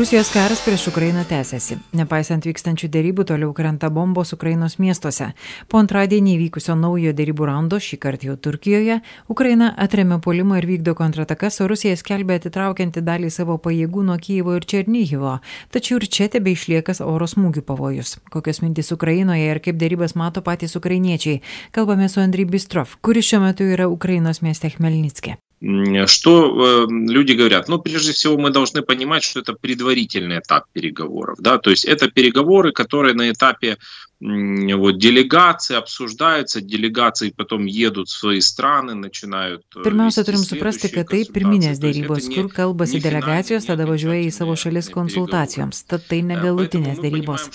Rusijos karas prieš Ukrainą tęsiasi. Nepaisant vykstančių dėrybų, toliau krenta bombos Ukrainos miestuose. Po antradienį įvykusio naujo dėrybų raundo, šį kartą jau Turkijoje, Ukraina atremia polimą ir vykdo kontratakas, o Rusija skelbia atitraukianti dalį savo pajėgų nuo Kyivo ir Černyhivo. Tačiau ir čia tebe išliekas oro smūgių pavojus. Kokios mintys Ukrainoje ir kaip dėrybas mato patys ukrainiečiai. Kalbame su Andriy Bistrov, kuris šiuo metu yra Ukrainos mieste Chmelnitske. Что люди говорят? Ну, прежде всего, мы должны понимать, что это предварительный этап переговоров. Да? То есть это переговоры, которые на этапе вот, делегации обсуждаются, делегации потом едут в свои страны, начинают... Э, Pirmiausia, turim suprasti, kad tai pirminės dėrybos, kur kalbasi delegacijos, tada važiuoja į savo šalis konsultacijoms, tad tai negalutinės dėrybos.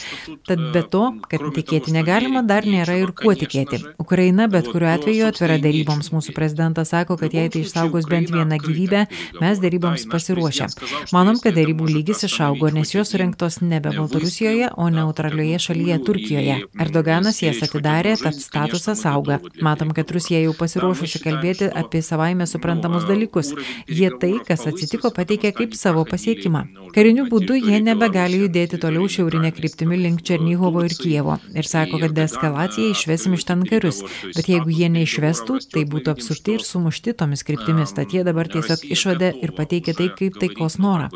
Tad be to, kad tikėti negalima, dar nėra ir kuo tikėti. Ukraina bet kuriuo atveju atvira dėryboms. Mūsų prezidentas sako, kad jei tai išsaugos bent vieną gyvybę, mes dėryboms pasiruošę. Manom, kad dėrybų lygis išaugo, nes jos surinktos nebe Baltarusijoje, o neutralioje šalyje Turkijoje. Erdoganas jas atidarė, tad statusas auga. Matom, kad Rusija jau pasiruošusi kalbėti apie savaime suprantamus dalykus. Jie tai, kas atsitiko, pateikė kaip savo pasiekimą. Kariniu būdu jie nebegali judėti toliau šiaurinė kryptimi link Černyhovo ir Kievo. Ir sako, kad deeskalaciją išvesim iš ten karius. Bet jeigu jie neišvestų, tai būtų apsupti ir sumušti tomis kryptimis. Tad jie dabar tiesiog išvadė ir pateikė tai kaip taikos norą.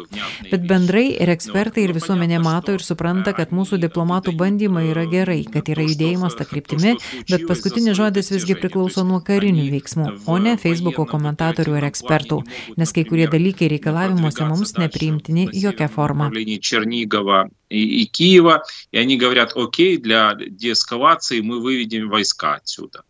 Bet bendrai ir ekspertai ir visuomenė mato ir supranta, kad mūsų diplomatų bandymai yra gerai gerai, kad yra judėjimas tą kryptimį, bet paskutinis žodis visgi priklauso nuo karinių veiksmų, o ne Facebook'o komentatorių ir ekspertų, nes kai kurie dalykai reikalavimuose mums nepriimtini jokia forma. и Киева, и они говорят, окей, для деэскалации мы выведем войска отсюда.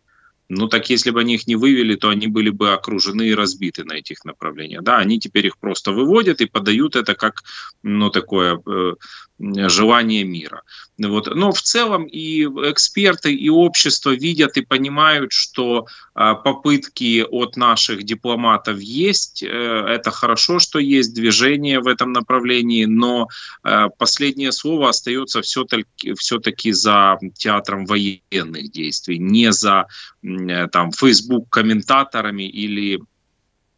Ну так если бы они их не вывели, то они были бы окружены и разбиты на этих направлениях. Да, они теперь их просто выводят и подают это как ну, такое э, желание мира. Вот. Но в целом и эксперты, и общество видят и понимают, что а, попытки от наших дипломатов есть. Э, это хорошо, что есть движение в этом направлении, но э, последнее слово остается все-таки, все-таки за театром военных действий, не за э, там, Facebook-комментаторами или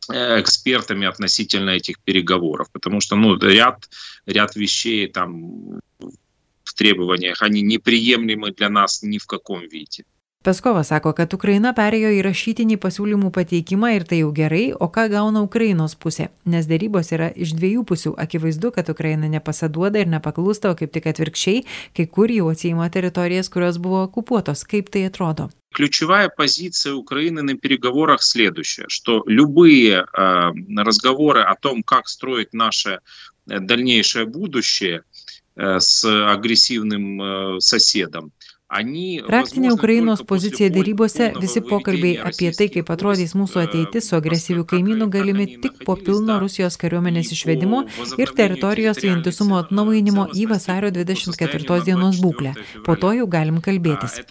экспертами относительно этих переговоров, потому что ну, ряд, ряд вещей там в требованиях, они неприемлемы для нас ни в каком виде. Peskovas sako, kad Ukraina perėjo į rašytinį pasiūlymų pateikimą ir tai jau gerai, o ką gauna Ukrainos pusė, nes dėrybos yra iš dviejų pusių. Akivaizdu, kad Ukraina nepasiduoda ir nepaklūsta, o kaip tik atvirkščiai, kai kur jau atsijima teritorijas, kurios buvo okupuotos. Kaip tai atrodo? Ключевая позиция Украины на переговорах следующая, что любые э, разговоры о том, как строить наше э, дальнейшее будущее э, с агрессивным э, соседом, Praktinė Ukrainos pozicija dėrybose, visi pokalbiai apie tai, kaip atrodys mūsų ateitis su agresyviu kaimynu, galimi tik po pilno Rusijos kariuomenės išvedimo ir teritorijos vientisumo atnaujinimo į vasario 24 dienos būklę. Po to jau galim kalbėtis.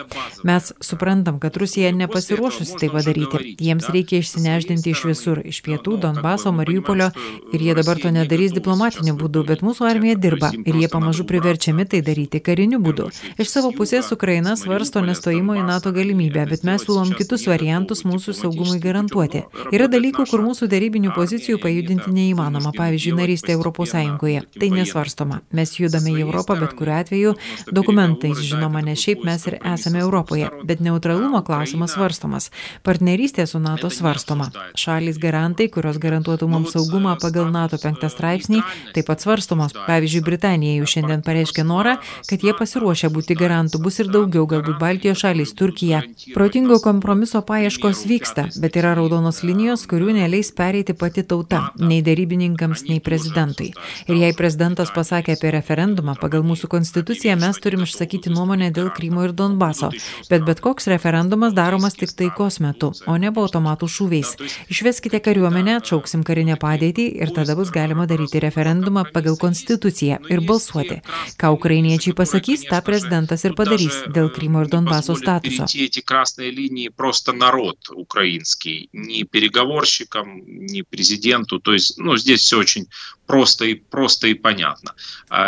Mes suprantam, kad Rusija nepasiruošusi tai padaryti. Jiems reikia išsineždinti iš visur, iš pietų, Donbaso, Mariupolio ir jie dabar to nedarys diplomatiniu būdu, bet mūsų armija dirba ir jie pamažu priverčiami tai daryti kariniu būdu. Iš savo pusės Ukraina Ukraina svarsto nestojimo į NATO galimybę, bet mes siūlom kitus variantus mūsų saugumui garantuoti. Yra dalykų, kur mūsų darybinių pozicijų pajudinti neįmanoma, pavyzdžiui, narystė Europos Sąjungoje. Tai nesvarstoma. Mes judame į Europą, bet kuriuo atveju dokumentais, žinoma, ne šiaip mes ir esame Europoje, bet neutralumo klausimas svarstomas. Partnerystė su NATO svarstoma. Šalys garantai, kurios garantuotų mums saugumą pagal NATO penktą straipsnį, taip pat svarstomos. Pavyzdžiui, Britanija jau šiandien pareiškė norą, kad jie pasiruošę būti garantų bus ir daug daugiau, galbūt Baltijos šalys, Turkija. Protingo kompromiso paieškos vyksta, bet yra raudonos linijos, kurių neleis pereiti pati tauta, nei darybininkams, nei prezidentui. Ir jei prezidentas pasakė apie referendumą, pagal mūsų konstituciją mes turim išsakyti nuomonę dėl Krymo ir Donbaso, bet bet koks referendumas daromas tik taikos metu, o ne po automatų šūviais. Išveskite kariuomenę, atšauksim karinę padėtį ir tada bus galima daryti referendumą pagal konstituciją ir balsuoti. Ką ukrainiečiai pasakys, tą prezidentas ir padarys дел Крыма и Донбасса статуса. эти красные линии просто народ украинский, ни переговорщикам, ни президенту. То есть, ну, здесь все очень просто и, просто и понятно.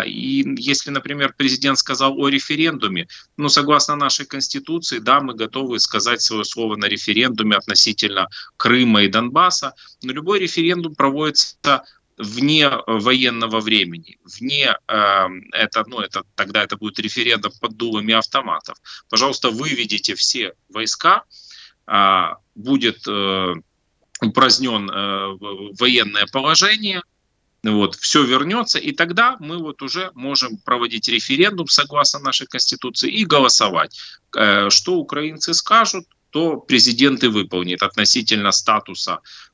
И если, например, президент сказал о референдуме, ну, согласно нашей Конституции, да, мы готовы сказать свое слово на референдуме относительно Крыма и Донбасса, но любой референдум проводится вне военного времени, вне э, это, ну это тогда это будет референдум под дулами автоматов. Пожалуйста, выведите все войска, э, будет э, упразднен э, военное положение, вот, все вернется, и тогда мы вот уже можем проводить референдум согласно нашей Конституции и голосовать. Э, что украинцы скажут, то президент и выполнит относительно статуса э,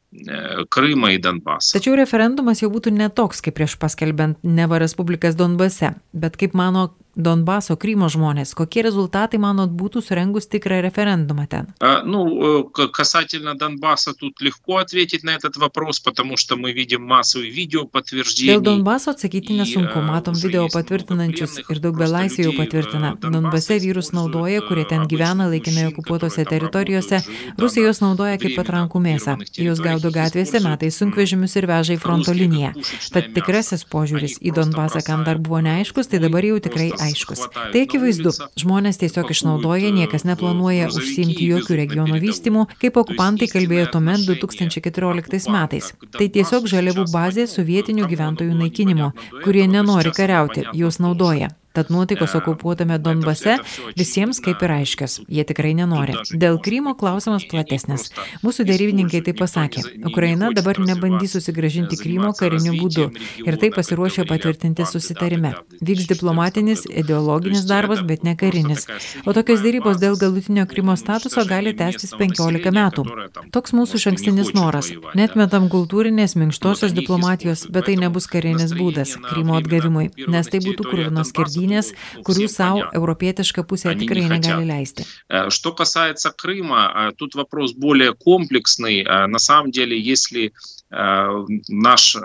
Krymą į Donbasą. Tačiau referendumas jau būtų netoks, kaip prieš paskelbent neva Respublikas Donbase, bet kaip mano Donbaso, Krymo žmonės. Kokie результаты, манот, būtų суренгус tikrą референдумą ten? А, ну, касательно Донбасса тут легко ответить на этот вопрос, потому что мы видим массовые видео подтверждений. Dėl Donbaso atsakyti nesunku, matom video patvirtinančius ir daug belaisvių jau patvirtina. Donbase vyrus naudoja, kurie ten gyvena laikinai okupuotose teritorijose, Rusija juos naudoja kaip patrankų mėsą. Juos gaudo gatvėse, metai sunkvežimius ir veža į fronto liniją. Tad tikrasis požiūris į Donbasą, kam dar buvo neaiškus, tai dabar jau tikrai aiškus. Tai akivaizdu, žmonės tiesiog išnaudoja, niekas neplanuoja užsiimti jokių regiono vystymų, kaip okupantai kalbėjo tuomet 2014 metais. Tai tiesiog žaliavų bazė sovietinių gyventojų naikinimo, kurie nenori kariauti, juos naudoja. Tad nuotaikos okupuotame Donbase visiems kaip ir aiškios, jie tikrai nenori. Dėl Krymo klausimas platesnis. Mūsų dėrybininkai tai pasakė, Ukraina dabar nebandys susigražinti Krymo kariniu būdu ir tai pasiruošė patvirtinti susitarime. Vyks diplomatinis, ideologinis darbas, bet ne karinis. O tokios dėrybos dėl galutinio Krymo statuso gali tęstis 15 metų. Toks mūsų šankstinis noras. Netmetam kultūrinės minkštosios diplomatijos, bet tai nebus karinis būdas Krymo atgavimui, nes tai būtų krūvinos skirti žaidynės, kurių savo europietiška pusė tikrai неgali leisti. Что касается Крыма, тут вопрос более комплексный. На самом деле, если наш,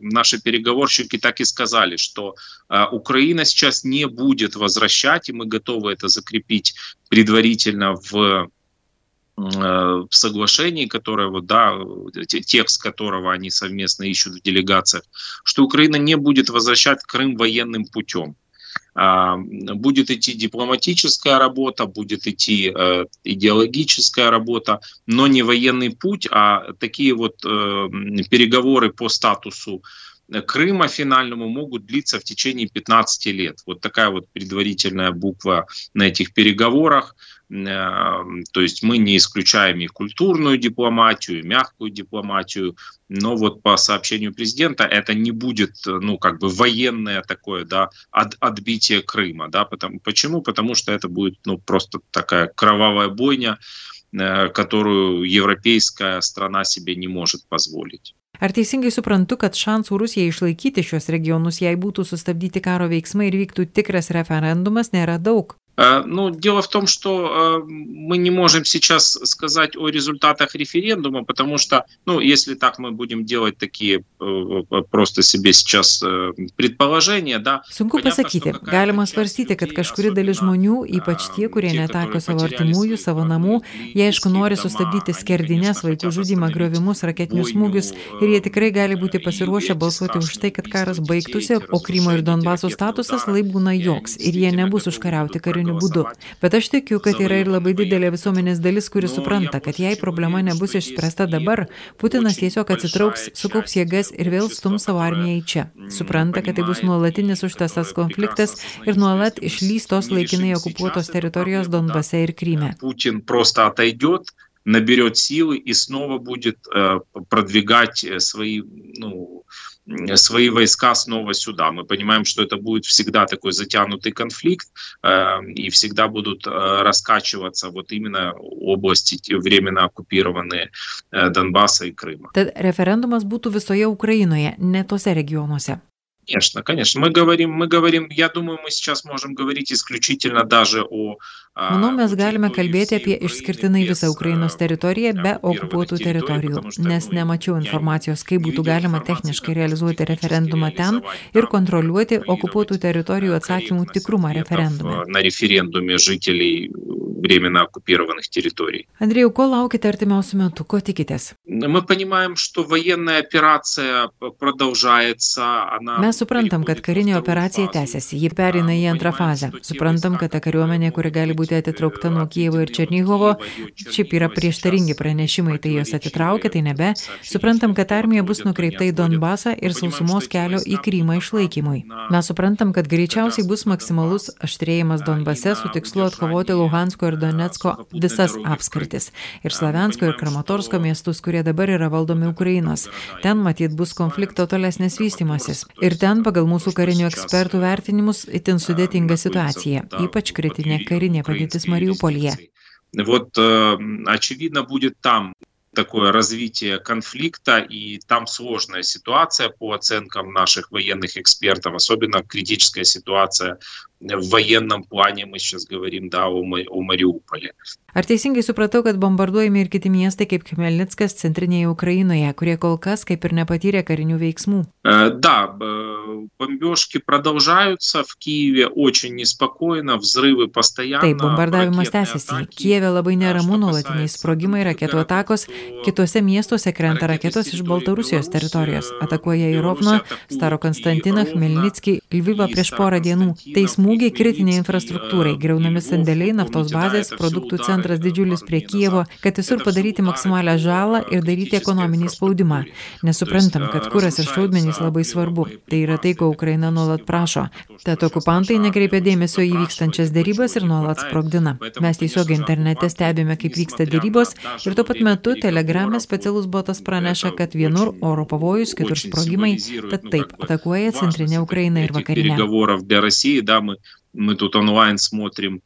наши переговорщики так и сказали, что Украина сейчас не будет возвращать, и мы готовы это закрепить предварительно в в соглашении, которое вот, да, текст которого они совместно ищут в делегациях, что Украина не будет возвращать Крым военным путем. Будет идти дипломатическая работа, будет идти э, идеологическая работа, но не военный путь, а такие вот э, переговоры по статусу Крыма финальному могут длиться в течение 15 лет. Вот такая вот предварительная буква на этих переговорах. То есть мы не исключаем и культурную дипломатию, и мягкую дипломатию, но вот по сообщению президента это не будет, ну, как бы военное такое, да, от, отбитие Крыма, да, потому, почему? Потому что это будет, ну, просто такая кровавая бойня, э, которую европейская страна себе не может позволить. Ar teisingai suprantu, kad šansų Rusijai išlaikyti šios regionus, jei būtų sustabdyti karo veiksmai ir vyktų tikras referendumas, nėra daug? Э, ну, дело в том, что э, мы не можем сейчас сказать о результатах референдума, потому что, ну, если так мы будем делать такие э, просто себе сейчас предположения, да. Sunku pasakyti. Galima svarstyti, kad kažkuri dalis žmonių, ypač tie, kurie neteko savo artimųjų, savo namų, jie aišku nori sustabdyti skerdinės, vaikų žudimą, griovimus, raketinius smūgius ir jie tikrai gali būti pasiruošę balsuoti už tai, kad karas baigtųsi, o Krymo ir Donbaso statusas lai būna joks ir jie nebus užkariauti karinių nuotoliniu būdu. Bet aš tikiu, kad yra ir labai didelė visuomenės dalis, kuri supranta, kad jei problema nebus išspręsta dabar, Putinas tiesiog atsitrauks, sukaups jėgas ir vėl stums savo armiją į čia. Supranta, kad tai bus nuolatinis užtasas konfliktas ir nuolat išlys tos laikinai okupuotos teritorijos Donbase ir Kryme. Putin просто отойдет, наберет силы и снова будет э, продвигать свои ну, свои войска снова сюда. Мы понимаем, что это будет всегда такой затянутый конфликт, э, и всегда будут э, раскачиваться вот именно области, временно оккупированные э, Донбасса и Крыма. Tad referendumas būtų visoje Ukrainoje, ne tose regionuose. Конечно, конечно. Мы говорим, мы говорим, я думаю, мы сейчас можем говорить исключительно даже о... Manau, mes galime kalbėti apie išskirtinai visą Ukrainos teritoriją be okupuotų teritorijų, nes nemačiau informacijos, kaip būtų galima techniškai realizuoti referendumą ten ir kontroliuoti okupuotų teritorijų atsakymų tikrumą referendume. На референдуме жителей временно оккупированных территорий. Андрей, ko laukite artimiausiu metu, ko tikitės? Мы понимаем, что военная операция продолжается, она Mes suprantam, kad karinė operacija tęsiasi, ji perina į antrą fazę. Suprantam, kad ta kariuomenė, kuri gali būti atitraukta nuo Kievo ir Černygovo, šiaip yra prieštaringi pranešimai, tai jos atitraukia, tai nebe. Suprantam, kad armija bus nukreipta į Donbasą ir sausumos kelio į Krymą išlaikymui. Mes suprantam, kad greičiausiai bus maksimalus aštrėjimas Donbase su tikslu atkovoti Luhansko ir Donetsko visas apskritis ir Slavensko ir Kramatorsko miestus, kurie dabar yra valdomi Ukrainos. Ten matyt bus konflikto tolesnis vystimasis. Ir ten pagal mūsų karinių ekspertų vertinimus itin sudėtinga situacija, ypač kritinė karinė padėtis Mariupolyje. Вот, очевидно, будет там такое развитие конфликта, и там сложная ситуация по оценкам наших военных экспертов, особенно критическая ситуация в военном плане, мы сейчас говорим, да, о, о Мариуполе. Ar teisingai supratau, kad bombarduojami ir kiti miestai kaip Khmelnickas centrinėje Ukrainoje, kurie kol kas kaip ir nepatyrė karinių veiksmų? Да, бомбежки продолжаются в Киеве очень неспокойно, взрывы постоянно. Taip, bombardavimas tęsiasi. Kijeve labai neramu nuolatiniai sprogimai, raketų atakos, kitose miestuose krenta raketos iš Baltarusijos teritorijos, atakuoja į Rovno, Staro Konstantiną, Khmelnitskį, Lvivą prieš porą dienų. Tai smūgiai kritiniai infrastruktūrai, greunami sandėliai, naftos bazės, produktų centras didžiulis prie Kievo, kad visur padaryti maksimalią žalą ir daryti ekonominį spaudimą. Nesuprantam, kad kuras ir šaudmenys labai svarbu. Tai yra tai, ko Ukraina nuolat prašo. Tad okupantai nekreipia dėmesio į vykstančias dėrybas ir nuolat sprogdina. Mes tiesiog internete stebime, kaip vyksta dėrybos ir tuo pat metu telegrame specialus botas praneša, kad vienur oro pavojus, kitur sprogimai, tad taip, atakuoja centrinė Ukraina ir vakarinė. Мы тут онлайн смотрим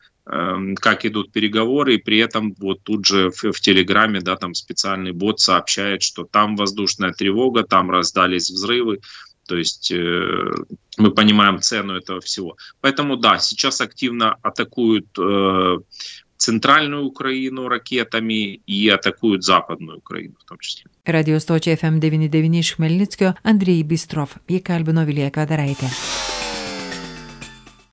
как идут переговоры, и при этом вот тут же в, в Телеграме, да, там специальный бот сообщает, что там воздушная тревога, там раздались взрывы, то есть э, мы понимаем цену этого всего. Поэтому да, сейчас активно атакуют э, центральную Украину ракетами и атакуют западную Украину в том числе. Radio stočiai FM99 iš Melnickio Andrėjai Bistrov, jį kalbino Vilija Kadaraitė.